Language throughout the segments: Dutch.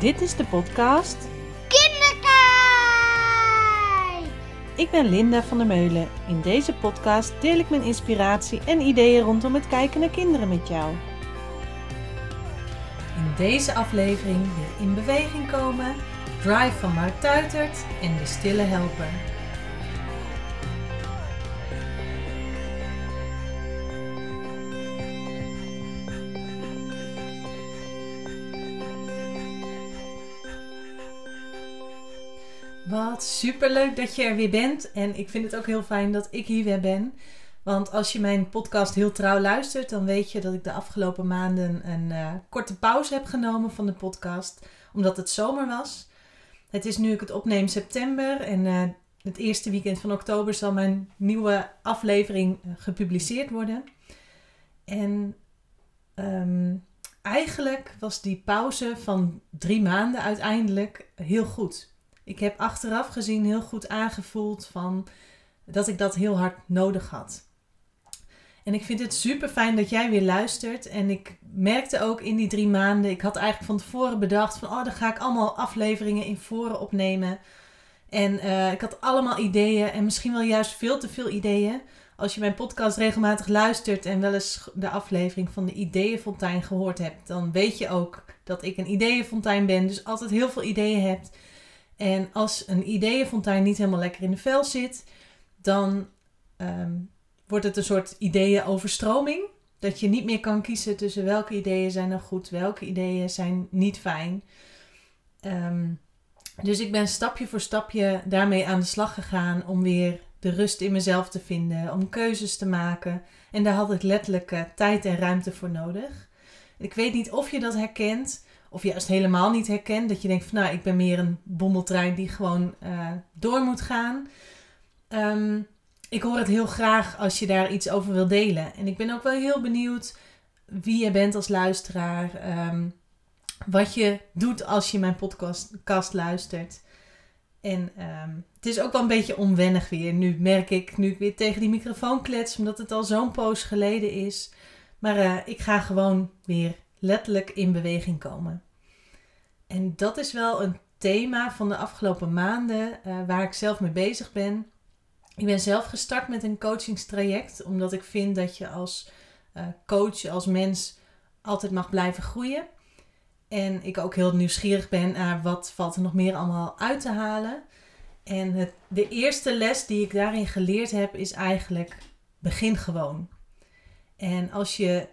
Dit is de podcast Kinderkijk! Ik ben Linda van der Meulen. In deze podcast deel ik mijn inspiratie en ideeën rondom het kijken naar kinderen met jou. In deze aflevering weer in beweging komen, Drive van Mark Tuitert en De Stille Helper. Wat superleuk dat je er weer bent. En ik vind het ook heel fijn dat ik hier weer ben. Want als je mijn podcast heel trouw luistert, dan weet je dat ik de afgelopen maanden een eh, korte pauze heb genomen van de podcast. Omdat het zomer was. Het is nu ik het opneem september. En uh, het eerste weekend van oktober zal mijn nieuwe aflevering uh, gepubliceerd worden. En um, eigenlijk was die pauze van drie maanden uiteindelijk heel goed ik heb achteraf gezien heel goed aangevoeld van dat ik dat heel hard nodig had. En ik vind het super fijn dat jij weer luistert. En ik merkte ook in die drie maanden, ik had eigenlijk van tevoren bedacht van, oh, dan ga ik allemaal afleveringen in voren opnemen. En uh, ik had allemaal ideeën en misschien wel juist veel te veel ideeën. Als je mijn podcast regelmatig luistert en wel eens de aflevering van de Ideeënfontein gehoord hebt, dan weet je ook dat ik een Ideeënfontein ben. Dus altijd heel veel ideeën hebt. En als een ideeënfontein niet helemaal lekker in de vel zit, dan um, wordt het een soort ideeënoverstroming. Dat je niet meer kan kiezen tussen welke ideeën zijn nou goed, welke ideeën zijn niet fijn. Um, dus ik ben stapje voor stapje daarmee aan de slag gegaan om weer de rust in mezelf te vinden, om keuzes te maken. En daar had ik letterlijk uh, tijd en ruimte voor nodig. Ik weet niet of je dat herkent, of juist helemaal niet herkent. Dat je denkt van nou, ik ben meer een bommeltrein die gewoon uh, door moet gaan. Um, ik hoor het heel graag als je daar iets over wil delen. En ik ben ook wel heel benieuwd wie je bent als luisteraar. Um, wat je doet als je mijn podcast luistert. En um, het is ook wel een beetje onwennig weer. Nu merk ik, nu ik weer tegen die microfoon klets, omdat het al zo'n poos geleden is. Maar uh, ik ga gewoon weer letterlijk in beweging komen. En dat is wel een thema van de afgelopen maanden uh, waar ik zelf mee bezig ben. Ik ben zelf gestart met een coachingstraject, omdat ik vind dat je als uh, coach, als mens, altijd mag blijven groeien. En ik ook heel nieuwsgierig ben naar wat valt er nog meer allemaal uit te halen. En het, de eerste les die ik daarin geleerd heb is eigenlijk begin gewoon. En als je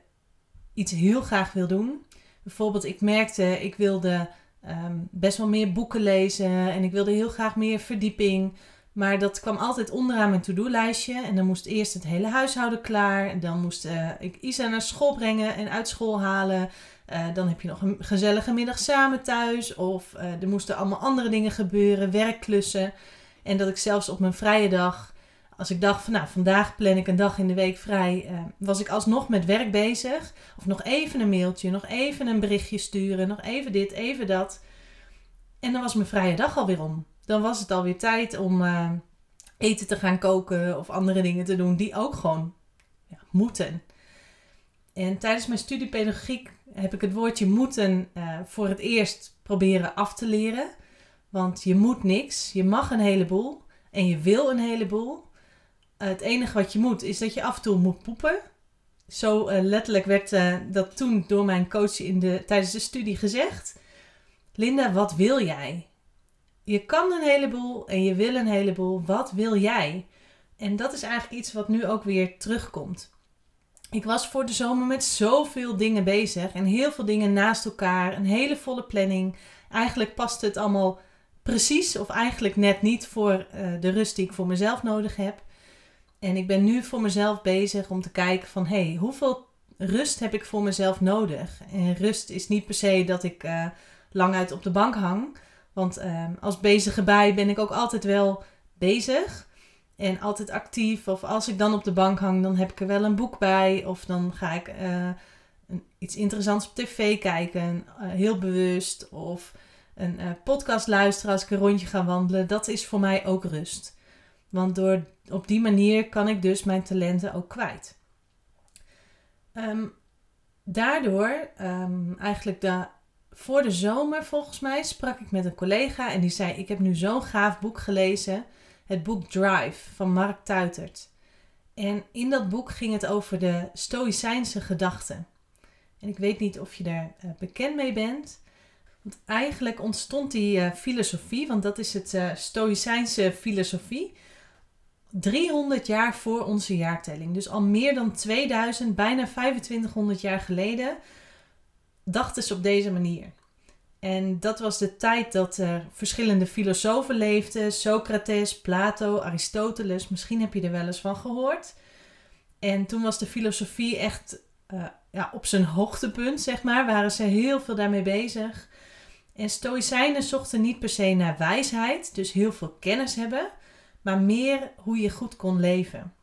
iets heel graag wil doen. Bijvoorbeeld, ik merkte, ik wilde um, best wel meer boeken lezen en ik wilde heel graag meer verdieping. Maar dat kwam altijd onderaan mijn to-do-lijstje. En dan moest eerst het hele huishouden klaar. Dan moest uh, ik Isa naar school brengen en uit school halen. Uh, dan heb je nog een gezellige middag samen thuis. Of uh, er moesten allemaal andere dingen gebeuren, werkklussen. En dat ik zelfs op mijn vrije dag als ik dacht van nou, vandaag plan ik een dag in de week vrij, uh, was ik alsnog met werk bezig. Of nog even een mailtje, nog even een berichtje sturen, nog even dit, even dat. En dan was mijn vrije dag alweer om. Dan was het alweer tijd om uh, eten te gaan koken of andere dingen te doen die ook gewoon ja, moeten. En tijdens mijn studie pedagogiek heb ik het woordje moeten uh, voor het eerst proberen af te leren. Want je moet niks, je mag een heleboel en je wil een heleboel het enige wat je moet is dat je af en toe moet poepen. Zo uh, letterlijk werd uh, dat toen door mijn coach in de, tijdens de studie gezegd. Linda, wat wil jij? Je kan een heleboel en je wil een heleboel. Wat wil jij? En dat is eigenlijk iets wat nu ook weer terugkomt. Ik was voor de zomer met zoveel dingen bezig en heel veel dingen naast elkaar. Een hele volle planning. Eigenlijk paste het allemaal precies of eigenlijk net niet voor uh, de rust die ik voor mezelf nodig heb. En ik ben nu voor mezelf bezig om te kijken van hé, hey, hoeveel rust heb ik voor mezelf nodig? En rust is niet per se dat ik uh, lang uit op de bank hang. Want uh, als bezige bij ben ik ook altijd wel bezig. En altijd actief. Of als ik dan op de bank hang, dan heb ik er wel een boek bij. Of dan ga ik een, iets interessants op tv kijken. heel bewust. Of een podcast luisteren als ik een rondje ga wandelen. Dat is voor mij ook rust. Want door, op die manier kan ik dus mijn talenten ook kwijt. Um, daardoor, um, eigenlijk de voor de zomer, volgens mij, sprak ik met een collega en die zei: Ik heb nu zo'n gaaf boek gelezen. Het boek Drive van Mark Tuitert. En in dat boek ging het over de Stoïcijnse gedachten. En ik weet niet of je daar uh, bekend mee bent. Want eigenlijk ontstond die uh, filosofie, want dat is het uh, Stoïcijnse filosofie, 300 jaar voor onze jaartelling. Dus al meer dan 2000, bijna 2500 jaar geleden, dachten ze op deze manier. En dat was de tijd dat er verschillende filosofen leefden: Socrates, Plato, Aristoteles. Misschien heb je er wel eens van gehoord. En toen was de filosofie echt uh, ja, op zijn hoogtepunt, zeg maar. Waren ze heel veel daarmee bezig. En Stoïcijnen zochten niet per se naar wijsheid, dus heel veel kennis hebben, maar meer hoe je goed kon leven.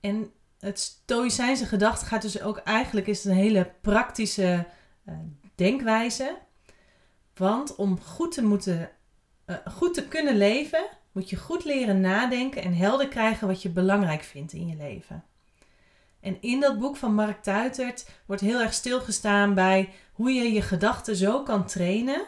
En het Stoïcijnse gedachte gaat dus ook eigenlijk is een hele praktische uh, denkwijze. Want om goed te, moeten, uh, goed te kunnen leven, moet je goed leren nadenken en helder krijgen wat je belangrijk vindt in je leven. En in dat boek van Mark Tuitert wordt heel erg stilgestaan bij hoe je je gedachten zo kan trainen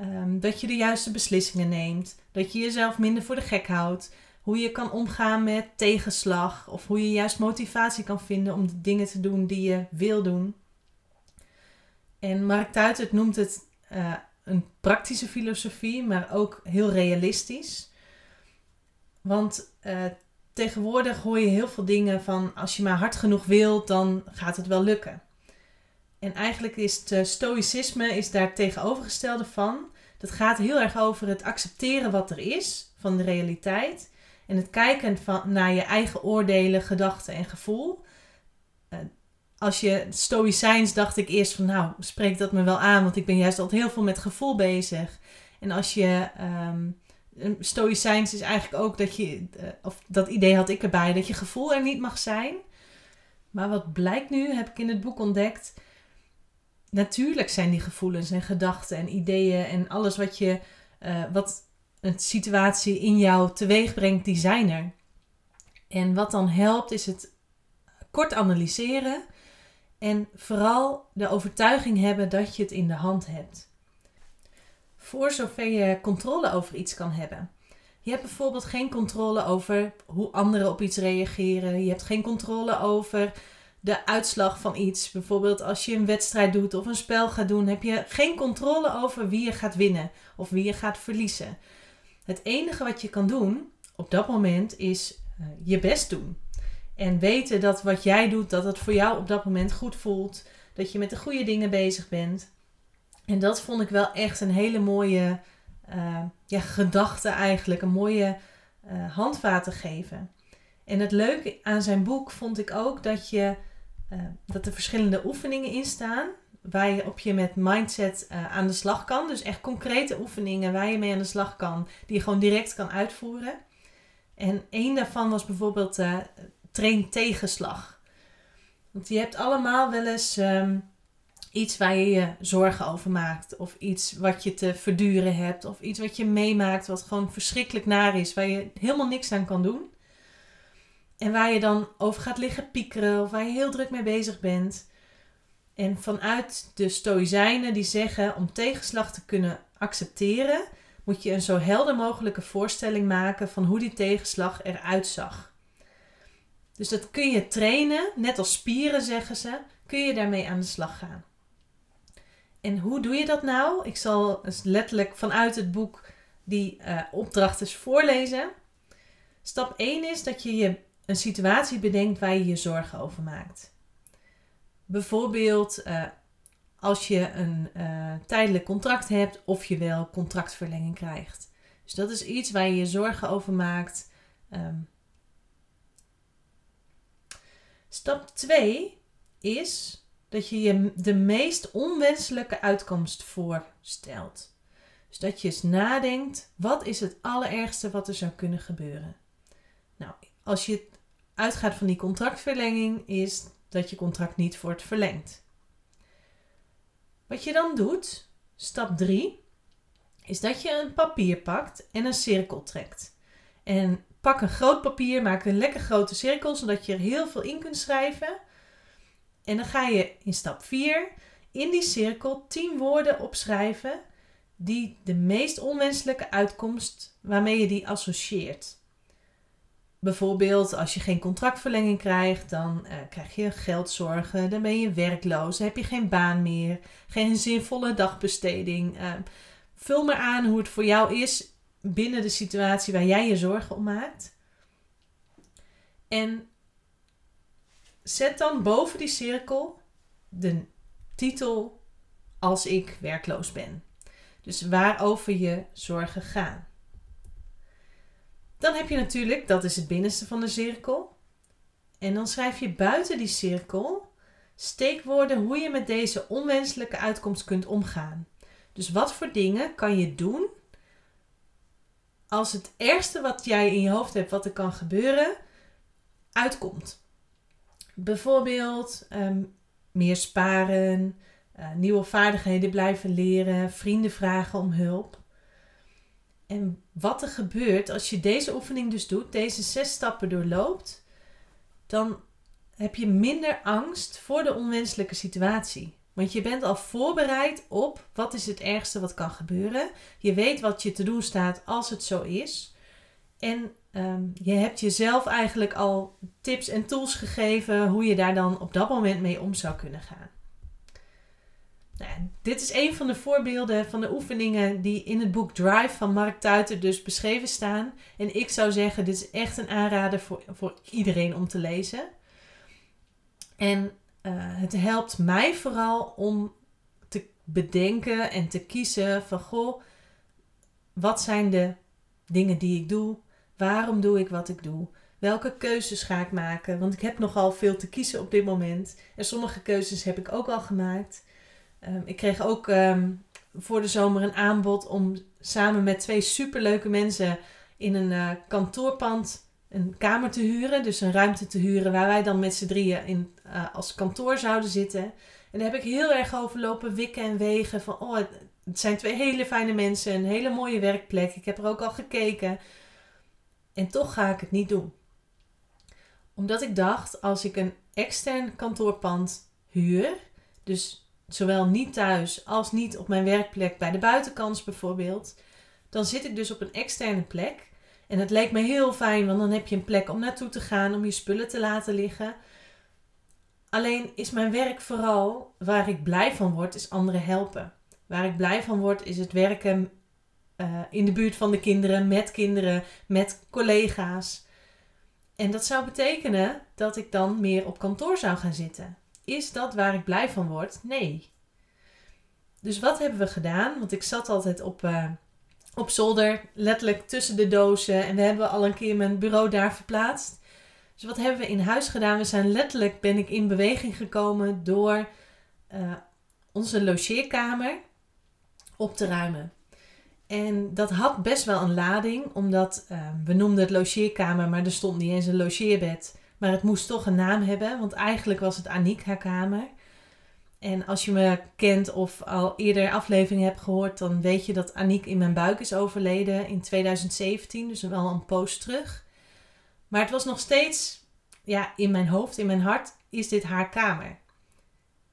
um, dat je de juiste beslissingen neemt, dat je jezelf minder voor de gek houdt, hoe je kan omgaan met tegenslag of hoe je juist motivatie kan vinden om de dingen te doen die je wil doen. En Mark Tuitert noemt het uh, een praktische filosofie, maar ook heel realistisch. Want uh, tegenwoordig hoor je heel veel dingen van als je maar hard genoeg wilt, dan gaat het wel lukken. En eigenlijk is het uh, stoïcisme is daar tegenovergestelde van. Dat gaat heel erg over het accepteren wat er is van de realiteit. En het kijken van, naar je eigen oordelen, gedachten en gevoel. Uh, als je stoïcijns dacht ik eerst van nou, spreekt dat me wel aan, want ik ben juist altijd heel veel met gevoel bezig. En als je um, stoïcijns is eigenlijk ook dat je, uh, of dat idee had ik erbij, dat je gevoel er niet mag zijn. Maar wat blijkt nu, heb ik in het boek ontdekt. Natuurlijk zijn die gevoelens en gedachten en ideeën en alles wat je, uh, wat een situatie in jou teweeg brengt, die zijn er. En wat dan helpt is het kort analyseren en vooral de overtuiging hebben dat je het in de hand hebt. Voor zover je controle over iets kan hebben. Je hebt bijvoorbeeld geen controle over hoe anderen op iets reageren. Je hebt geen controle over de uitslag van iets. Bijvoorbeeld als je een wedstrijd doet of een spel gaat doen, heb je geen controle over wie je gaat winnen of wie je gaat verliezen. Het enige wat je kan doen op dat moment is uh, je best doen. En weten dat wat jij doet, dat het voor jou op dat moment goed voelt. Dat je met de goede dingen bezig bent. En dat vond ik wel echt een hele mooie uh, ja, gedachte eigenlijk. Een mooie uh, handvaten geven. En het leuke aan zijn boek vond ik ook dat, je, uh, dat er verschillende oefeningen in staan. Waar je op je met mindset aan de slag kan. Dus echt concrete oefeningen waar je mee aan de slag kan. Die je gewoon direct kan uitvoeren. En één daarvan was bijvoorbeeld train tegenslag. Want je hebt allemaal wel eens um, iets waar je je zorgen over maakt. Of iets wat je te verduren hebt. Of iets wat je meemaakt wat gewoon verschrikkelijk naar is. Waar je helemaal niks aan kan doen. En waar je dan over gaat liggen piekeren. Of waar je heel druk mee bezig bent. En vanuit de stoïcijnen die zeggen om tegenslag te kunnen accepteren. Moet je een zo helder mogelijke voorstelling maken van hoe die tegenslag eruit zag. Dus dat kun je trainen, net als spieren zeggen ze, kun je daarmee aan de slag gaan. En hoe doe je dat nou? Ik zal letterlijk vanuit het boek die uh, opdracht eens voorlezen. Stap 1 is dat je je een situatie bedenkt waar je je zorgen over maakt. Bijvoorbeeld uh, als je een uh, tijdelijk contract hebt of je wel contractverlenging krijgt. Dus dat is iets waar je je zorgen over maakt. Um, Stap 2 is dat je je de meest onwenselijke uitkomst voorstelt. Dus dat je eens nadenkt, wat is het allerergste wat er zou kunnen gebeuren? Nou, als je uitgaat van die contractverlenging, is dat je contract niet wordt verlengd. Wat je dan doet, stap 3, is dat je een papier pakt en een cirkel trekt. En Pak een groot papier, maak een lekker grote cirkel, zodat je er heel veel in kunt schrijven. En dan ga je in stap 4 in die cirkel 10 woorden opschrijven die de meest onwenselijke uitkomst waarmee je die associeert. Bijvoorbeeld als je geen contractverlenging krijgt, dan uh, krijg je geldzorgen, dan ben je werkloos, heb je geen baan meer, geen zinvolle dagbesteding. Uh, vul maar aan hoe het voor jou is binnen de situatie waar jij je zorgen om maakt. En zet dan boven die cirkel de titel als ik werkloos ben. Dus waarover je zorgen gaan. Dan heb je natuurlijk, dat is het binnenste van de cirkel. En dan schrijf je buiten die cirkel steekwoorden hoe je met deze onwenselijke uitkomst kunt omgaan. Dus wat voor dingen kan je doen als het ergste wat jij in je hoofd hebt, wat er kan gebeuren, uitkomt. Bijvoorbeeld ehm, meer sparen, uh, nieuwe vaardigheden blijven leren, vrienden vragen om hulp. En wat er gebeurt als je deze oefening dus doet, deze zes stappen doorloopt, dan heb je minder angst voor de onwenselijke situatie. Want je bent al voorbereid op wat is het ergste wat kan gebeuren. Je weet wat je te doen staat als het zo is. En ehm, je hebt jezelf eigenlijk al tips en tools gegeven hoe je daar dan op dat moment mee om zou kunnen gaan. Nou, dit is een van de voorbeelden van de oefeningen die in het boek Drive van Mark Tuiter dus beschreven staan. En ik zou zeggen, dit is echt een aanrader voor, voor iedereen om te lezen. En uh, het helpt mij vooral om te bedenken en te kiezen van goh, wat zijn de dingen die ik doe? Waarom doe ik wat ik doe? Welke keuzes ga ik maken? Want ik heb nogal veel te kiezen op dit moment. En sommige keuzes heb ik ook al gemaakt. Um, ik kreeg ook um, voor de zomer een aanbod om samen met twee superleuke mensen in een uh, kantoorpand een kamer te huren. Dus een ruimte te huren waar wij dan met z'n drieën in, uh, als kantoor zouden zitten. En daar heb ik heel erg over lopen wikken en wegen. Van, oh, het, zijn twee hele fijne mensen, een hele mooie werkplek. Ik heb er ook al gekeken. En toch ga ik het niet doen. Omdat ik dacht, als ik een extern kantoorpand huur, dus zowel niet thuis als niet op mijn werkplek bij de buitenkans bijvoorbeeld, dan zit ik dus op een externe plek. En het leek me heel fijn, want dan heb je een plek om naartoe te gaan, om je spullen te laten liggen. Alleen is mijn werk vooral waar ik blij van word, is anderen helpen. Waar ik blij van word, is het werken uh, in de buurt van de kinderen, met kinderen, met collega's. En dat zou betekenen dat ik dan meer op kantoor zou gaan zitten. Is dat waar ik blij van word? Nee. Dus wat hebben we gedaan? Want ik zat altijd op, uh, op zolder, letterlijk tussen de dozen. En we hebben al een keer mijn bureau daar verplaatst. Dus wat hebben we in huis gedaan? We zijn letterlijk, ben ik in beweging gekomen door uh, onze logeerkamer op te ruimen. En dat had best wel een lading, omdat uh, we noemden het logeerkamer, maar er stond niet eens een logeerbed. Maar het moest toch een naam hebben, want eigenlijk was het Aniek haar kamer. En als je me kent of al eerder afleveringen hebt gehoord, dan weet je dat Aniek in mijn buik is overleden in 2017, dus wel een post terug. Maar het was nog steeds, ja, in mijn hoofd, in mijn hart, is dit haar kamer.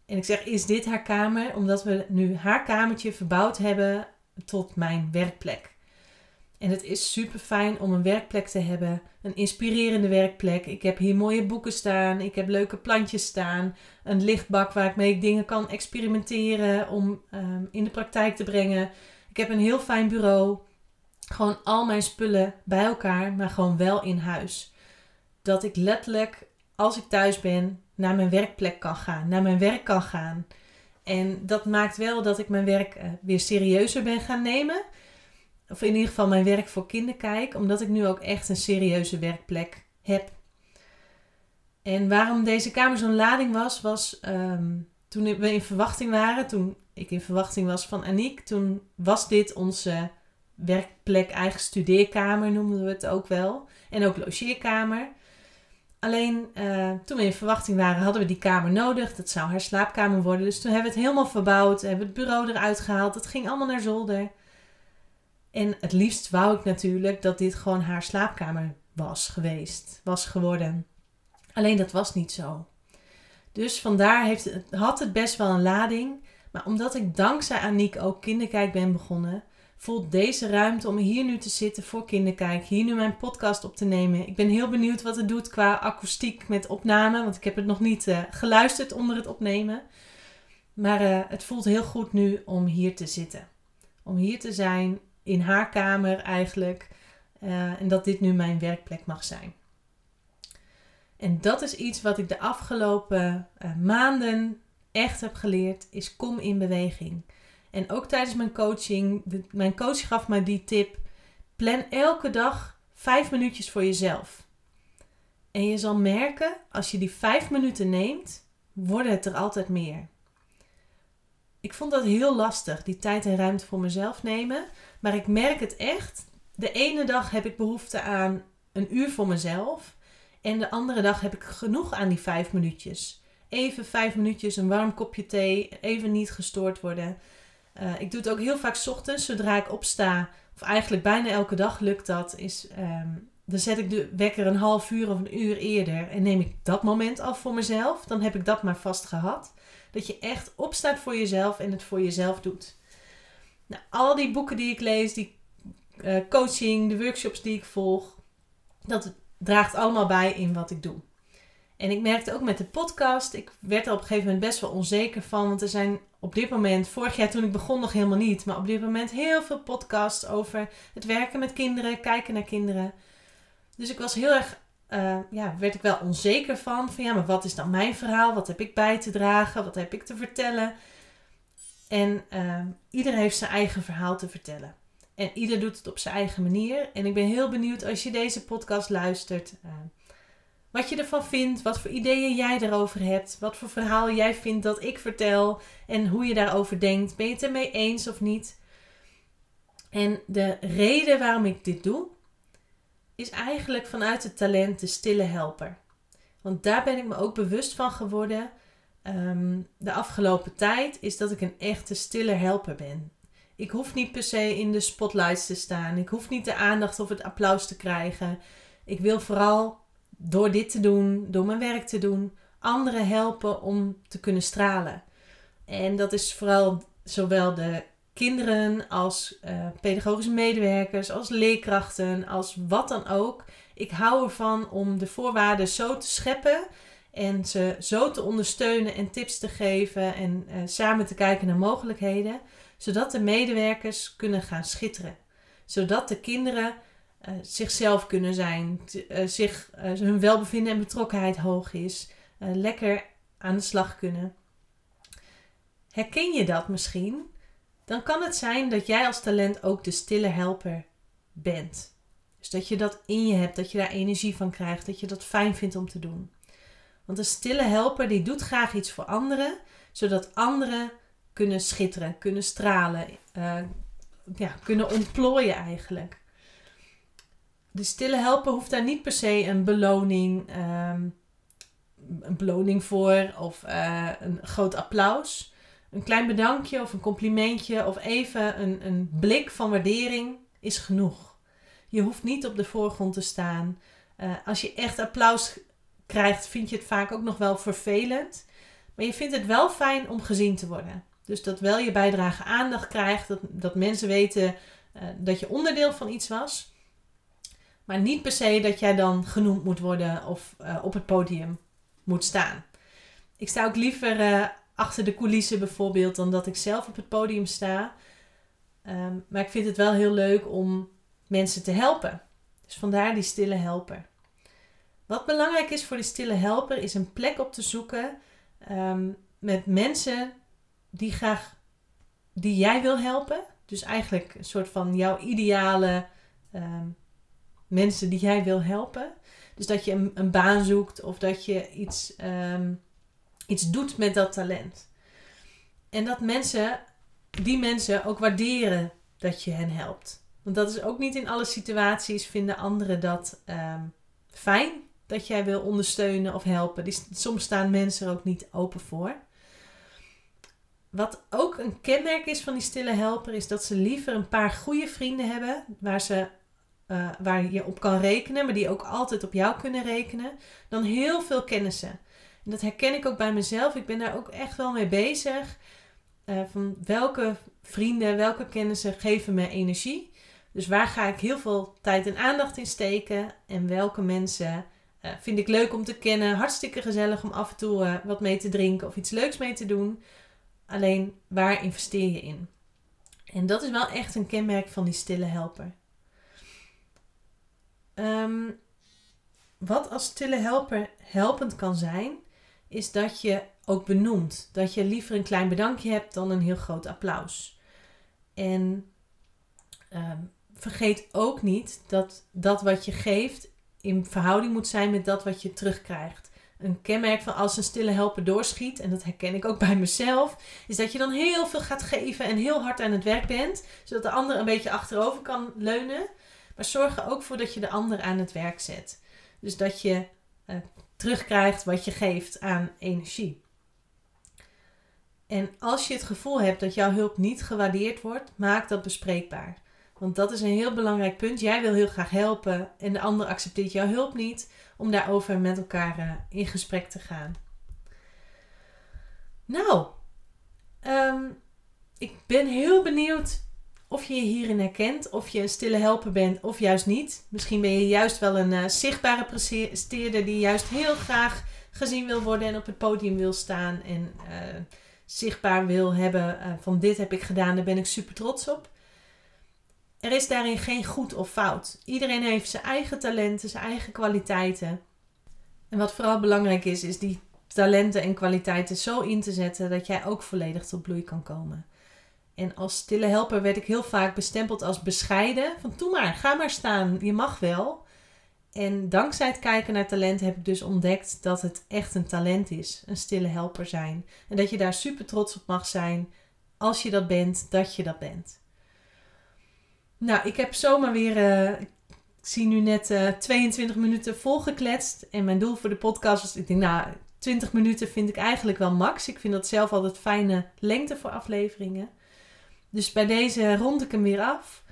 En ik zeg, is dit haar kamer? Omdat we nu haar kamertje verbouwd hebben tot mijn werkplek. En het is super fijn om een werkplek te hebben. Een inspirerende werkplek. Ik heb hier mooie boeken staan. Ik heb leuke plantjes staan. Een lichtbak waar ik mee dingen kan experimenteren om um, in de praktijk te brengen. Ik heb een heel fijn bureau. Gewoon al mijn spullen bij elkaar, maar gewoon wel in huis. Dat ik letterlijk, als ik thuis ben, naar mijn werkplek kan gaan. Naar mijn werk kan gaan. En dat maakt wel dat ik mijn werk uh, weer serieuzer ben gaan nemen. Of in ieder geval mijn werk voor kinderkijk. Omdat ik nu ook echt een serieuze werkplek heb. En waarom deze kamer zo'n lading was, was um, toen we in verwachting waren. Toen ik in verwachting was van Aniek. Toen was dit onze werkplek, eigen studeerkamer noemden we het ook wel. En ook logeerkamer. Alleen uh, toen we in verwachting waren, hadden we die kamer nodig. Dat zou haar slaapkamer worden. Dus toen hebben we het helemaal verbouwd. Hebben we het bureau eruit gehaald. Het ging allemaal naar zolder. En het liefst wou ik natuurlijk dat dit gewoon haar slaapkamer was geweest. Was geworden. Alleen dat was niet zo. Dus vandaar heeft had het best wel een lading. Maar omdat ik dankzij Aniek ook kinderkijk ben begonnen, voelt deze ruimte om hier nu te zitten voor kinderkijk, hier nu mijn podcast op te nemen. Ik ben heel benieuwd wat het doet qua akoestiek met opname, want ik heb het nog niet uh, geluisterd onder het opnemen. Maar uh, het voelt heel goed nu om hier te zitten. Om hier te zijn, in haar kamer eigenlijk. Uh, en dat dit nu mijn werkplek mag zijn. En dat is iets wat ik de afgelopen maanden echt heb geleerd, is kom in beweging. En ook tijdens mijn coaching, mijn coach gaf mij die tip: plan elke dag vijf minuutjes voor jezelf. En je zal merken, als je die vijf minuten neemt, worden het er altijd meer. Ik vond dat heel lastig, die tijd en ruimte voor mezelf nemen. Maar ik merk het echt. De ene dag heb ik behoefte aan een uur voor mezelf. En de andere dag heb ik genoeg aan die vijf minuutjes. Even vijf minuutjes, een warm kopje thee, even niet gestoord worden. Uh, ik doe het ook heel vaak ochtends, zodra ik opsta. Of eigenlijk bijna elke dag lukt dat. Is, um, dan zet ik de wekker een half uur of een uur eerder. En neem ik dat moment af voor mezelf. Dan heb ik dat maar vast gehad. Dat je echt opstaat voor jezelf en het voor jezelf doet. Nou, al die boeken die ik lees, die uh, coaching, de workshops die ik volg. Dat draagt allemaal bij in wat ik doe. En ik merkte ook met de podcast, ik werd er op een gegeven moment best wel onzeker van. Want er zijn op dit moment, vorig jaar toen ik begon nog helemaal niet, maar op dit moment heel veel podcasts over het werken met kinderen, kijken naar kinderen. Dus ik was heel erg, uh, ja, werd ik wel onzeker van. Van ja, maar wat is dan mijn verhaal? Wat heb ik bij te dragen? Wat heb ik te vertellen? En uh, ieder heeft zijn eigen verhaal te vertellen. En ieder doet het op zijn eigen manier. En ik ben heel benieuwd als je deze podcast luistert. Uh, wat je ervan vindt, wat voor ideeën jij erover hebt, wat voor verhaal jij vindt dat ik vertel en hoe je daarover denkt. Ben je het ermee eens of niet? En de reden waarom ik dit doe, is eigenlijk vanuit het talent de stille helper. Want daar ben ik me ook bewust van geworden um, de afgelopen tijd, is dat ik een echte stille helper ben. Ik hoef niet per se in de spotlights te staan. Ik hoef niet de aandacht of het applaus te krijgen. Ik wil vooral door dit te doen, door mijn werk te doen, anderen helpen om te kunnen stralen. En dat is vooral zowel de kinderen als uh, pedagogische medewerkers, als leerkrachten, als wat dan ook. Ik hou ervan om de voorwaarden zo te scheppen en ze zo te ondersteunen en tips te geven en uh, samen te kijken naar mogelijkheden, zodat de medewerkers kunnen gaan schitteren. Zodat de kinderen uh, zichzelf kunnen zijn, uh, zich, hun welbevinden en betrokkenheid hoog is, lekker aan de slag kunnen. Herken je dat misschien? Dan kan het zijn dat jij als talent ook de stille helper bent. Dus dat je dat in je hebt, dat je daar energie van krijgt, dat je dat fijn vindt om te doen. Want een stille helper die doet graag iets voor anderen, zodat anderen kunnen schitteren, kunnen stralen, ja, kunnen ontplooien eigenlijk de stille helper hoeft daar niet per se een beloning, um, een beloning voor of uh, een groot applaus. Een klein bedankje of een complimentje of even een, een blik van waardering is genoeg. Je hoeft niet op de voorgrond te staan. Uh, als je echt applaus krijgt, vind je het vaak ook nog wel vervelend. Maar je vindt het wel fijn om gezien te worden. Dus dat wel je bijdrage aandacht krijgt, dat, dat mensen weten uh, dat je onderdeel van iets was. Maar niet per se dat jij dan genoemd moet worden of uh, op het podium moet staan. Ik sta ook liever uh, achter de coulissen bijvoorbeeld dan dat ik zelf op het podium sta. Um, maar ik vind het wel heel leuk om mensen te helpen. Dus vandaar die stille helper. Wat belangrijk is voor die stille helper is een plek op te zoeken um, met mensen die graag die jij wil helpen. Dus eigenlijk een soort van jouw ideale um, mensen die jij wil helpen. Dus dat je een, een baan zoekt of dat je iets, um, iets doet met dat talent. En dat mensen, die mensen ook waarderen dat je hen helpt. Want dat is ook niet in alle situaties vinden anderen dat um, fijn dat jij wil ondersteunen of helpen. Soms staan mensen er ook niet open voor. Wat ook een kenmerk is van die stille helper, is dat ze liever een paar goede vrienden hebben waar ze uh, waar je op kan rekenen, maar die ook altijd op jou kunnen rekenen, dan heel veel kennissen. En dat herken ik ook bij mezelf. Ik ben daar ook echt wel mee bezig. eh, van welke vrienden, welke kennissen geven me energie. Dus waar ga ik heel veel tijd en aandacht in steken en welke mensen uh, vind ik leuk om te kennen. Hartstikke gezellig om af en toe uh, wat mee te drinken of iets leuks mee te doen. Alleen waar investeer je in? En dat is wel echt een kenmerk van die stille helper. Um, wat als stille helper helpend kan zijn, is dat je ook benoemt. Dat je liever een klein bedankje hebt dan een heel groot applaus. En um, vergeet ook niet dat dat wat je geeft in verhouding moet zijn met dat wat je terugkrijgt. Een kenmerk van als een stille helper doorschiet, en dat herken ik ook bij mezelf, is dat je dan heel veel gaat geven en heel hard aan het werk bent, zodat de ander een beetje achterover kan leunen. Maar zorg er ook voor dat je de ander aan het werk zet. Dus dat je uh, terugkrijgt wat je geeft aan energie. En als je het gevoel hebt dat jouw hulp niet gewaardeerd wordt, maak dat bespreekbaar. Want dat is een heel belangrijk punt. Jij wil heel graag helpen en de ander accepteert jouw hulp niet. Om daarover met elkaar uh, in gesprek te gaan. Nou, um, ik ben heel benieuwd of je je hierin herkent. Of je een stille helper bent of juist niet. Misschien ben je juist wel een uh, zichtbare presteerder die juist heel graag gezien wil worden en op het podium wil staan. En uh, zichtbaar wil hebben van dit heb ik gedaan, daar ben ik super trots op. Er is daarin geen goed of fout. Iedereen heeft zijn eigen talenten, zijn eigen kwaliteiten. En wat vooral belangrijk is, is die talenten en kwaliteiten zo in te zetten dat jij ook volledig tot bloei kan komen. En als stille helper werd ik heel vaak bestempeld als bescheiden. Van doe maar, ga maar staan, je mag wel. En dankzij het kijken naar talent heb ik dus ontdekt dat het echt een talent is. Een stille helper zijn. En dat je daar super trots op mag zijn als je dat bent, dat je dat bent. Nou, ik heb zomaar weer. Uh, ik zie nu net uh, eh, 22 minuten volgekletst. En mijn doel voor de podcast was. Ik denk, nou, 20 minuten vind ik eigenlijk wel max. Ik vind dat zelf altijd fijne lengte voor afleveringen. Dus bij deze rond ik hem weer af.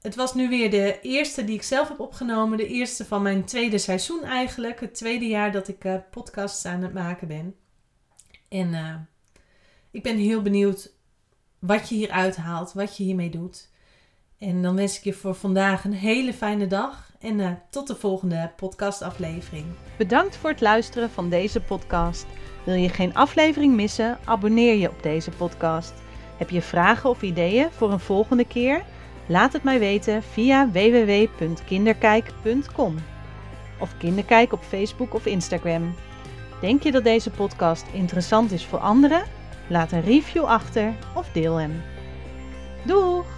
Het was nu weer de eerste die ik zelf heb opgenomen. De eerste van mijn tweede seizoen eigenlijk. Het tweede jaar dat ik uh, podcasts aan het maken ben. En ik ben heel benieuwd wat je hier uithaalt, wat je hiermee doet. En dan wens ik je voor vandaag een hele fijne dag en uh, tot de volgende podcastaflevering. Bedankt voor het luisteren van deze podcast. Wil je geen aflevering missen? Abonneer je op deze podcast. Heb je vragen of ideeën voor een volgende keer? Laat het mij weten via www.kinderkijk.com of Kinderkijk op Facebook of Instagram. Denk je dat deze podcast interessant is voor anderen? Laat een review achter of deel hem. Doeg!